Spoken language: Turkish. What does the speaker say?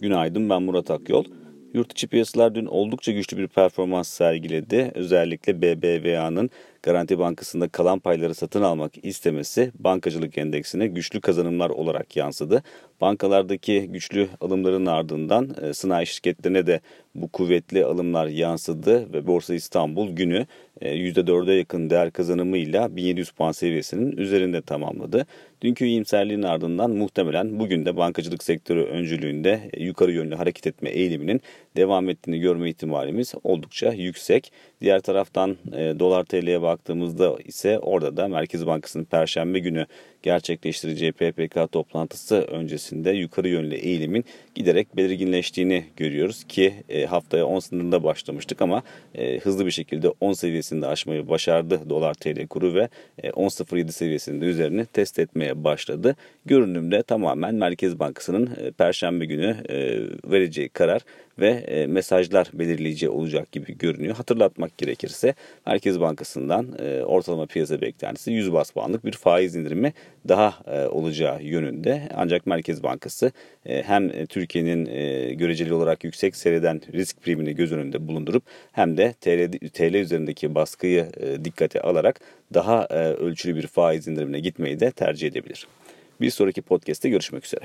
Günaydın ben Murat Akyol. Yurt içi piyasalar dün oldukça güçlü bir performans sergiledi. Özellikle BBVA'nın Garanti Bankası'nda kalan payları satın almak istemesi bankacılık endeksine güçlü kazanımlar olarak yansıdı. Bankalardaki güçlü alımların ardından e, sanayi şirketlerine de bu kuvvetli alımlar yansıdı ve Borsa İstanbul günü %4'e yakın değer kazanımıyla 1700 puan seviyesinin üzerinde tamamladı. Dünkü iyimserliğin ardından muhtemelen bugün de bankacılık sektörü öncülüğünde e, yukarı yönlü hareket etme eğiliminin devam ettiğini görme ihtimalimiz oldukça yüksek. Diğer taraftan e, dolar TL'ye baktığımızda ise orada da Merkez Bankası'nın perşembe günü gerçekleştireceği PPK toplantısı öncesinde yukarı yönlü eğilimin giderek belirginleştiğini görüyoruz ki e, haftaya 10 sınırında başlamıştık ama e, hızlı bir şekilde 10 seviyesinde aşmayı başardı dolar TL kuru ve e, 10.07 seviyesinde üzerini test etmeye başladı. Görünümde tamamen Merkez Bankası'nın e, perşembe günü e, vereceği karar ve e, mesajlar belirleyici olacak gibi görünüyor. Hatırlatmak gerekirse Merkez Bankası'ndan e, ortalama piyasa beklentisi 100 bas puanlık bir faiz indirimi daha e, olacağı yönünde. Ancak Merkez Bankası hem Türkiye'nin göreceli olarak yüksek seyreden risk primini göz önünde bulundurup hem de TL, TL üzerindeki baskıyı dikkate alarak daha ölçülü bir faiz indirimine gitmeyi de tercih edebilir. Bir sonraki podcast'te görüşmek üzere.